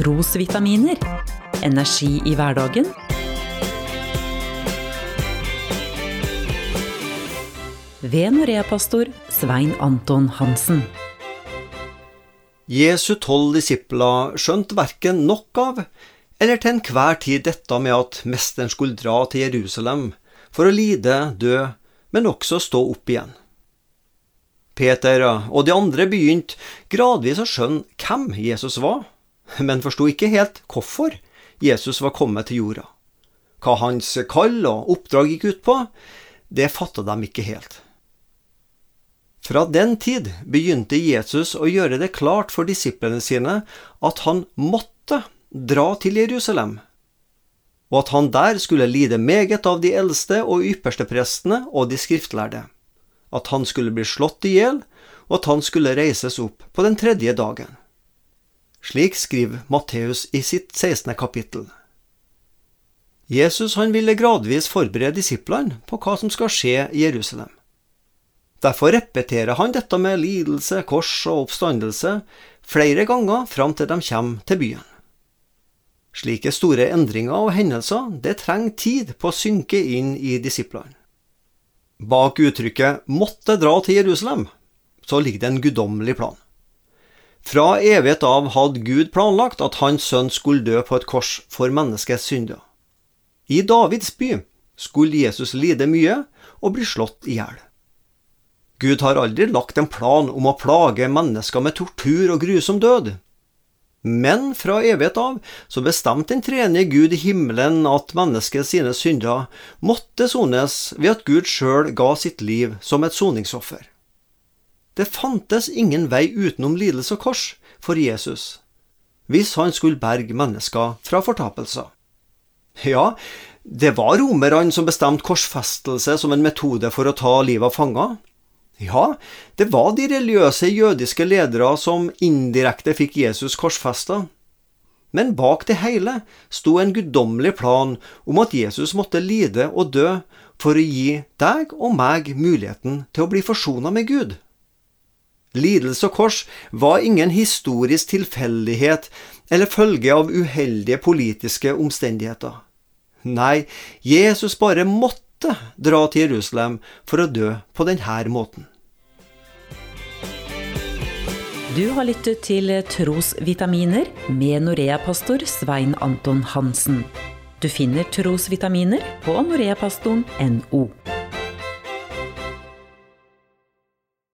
Trosvitaminer. Energi i hverdagen. Ved Norea-pastor Svein Anton Hansen. Jesu tolv disipler skjønte verken nok av eller til enhver tid dette med at mesteren skulle dra til Jerusalem for å lide, dø, men også stå opp igjen. Peter og de andre begynte gradvis å skjønne hvem Jesus var, men forsto ikke helt hvorfor Jesus var kommet til jorda. Hva hans kall og oppdrag gikk ut på, det fatta de ikke helt. Fra den tid begynte Jesus å gjøre det klart for disiplene sine at han måtte dra til Jerusalem, og at han der skulle lide meget av de eldste og ypperste prestene og de skriftlærde, at han skulle bli slått i hjel, og at han skulle reises opp på den tredje dagen. Slik skriver Matteus i sitt 16. kapittel. Jesus han ville gradvis forberede disiplene på hva som skal skje i Jerusalem. Derfor repeterer han dette med lidelse, kors og oppstandelse flere ganger fram til de kommer til byen. Slike store endringer og hendelser det trenger tid på å synke inn i disiplene. Bak uttrykket 'måtte dra til Jerusalem' så ligger det en guddommelig plan. Fra evighet av hadde Gud planlagt at hans sønn skulle dø på et kors for menneskets synder. I Davids by skulle Jesus lide mye og bli slått i hjel. Gud har aldri lagt en plan om å plage mennesker med tortur og grusom død. Men fra evighet av så bestemte den tredje Gud i himmelen at mennesket sine synder måtte sones ved at Gud sjøl ga sitt liv som et soningsoffer. Det fantes ingen vei utenom lidelse og kors for Jesus, hvis han skulle berge mennesker fra fortapelser. Ja, det var romerne som bestemte korsfestelse som en metode for å ta livet av fanger. Ja, det var de religiøse jødiske ledere som indirekte fikk Jesus korsfesta. Men bak det hele sto en guddommelig plan om at Jesus måtte lide og dø for å gi deg og meg muligheten til å bli forsona med Gud. Lidelse og kors var ingen historisk tilfeldighet eller følge av uheldige politiske omstendigheter. Nei, Jesus bare måtte dra til Jerusalem for å dø på denne måten. Du har lyttet til Trosvitaminer med Norea-pastor Svein Anton Hansen. Du finner trosvitaminer på noreapastoren.no.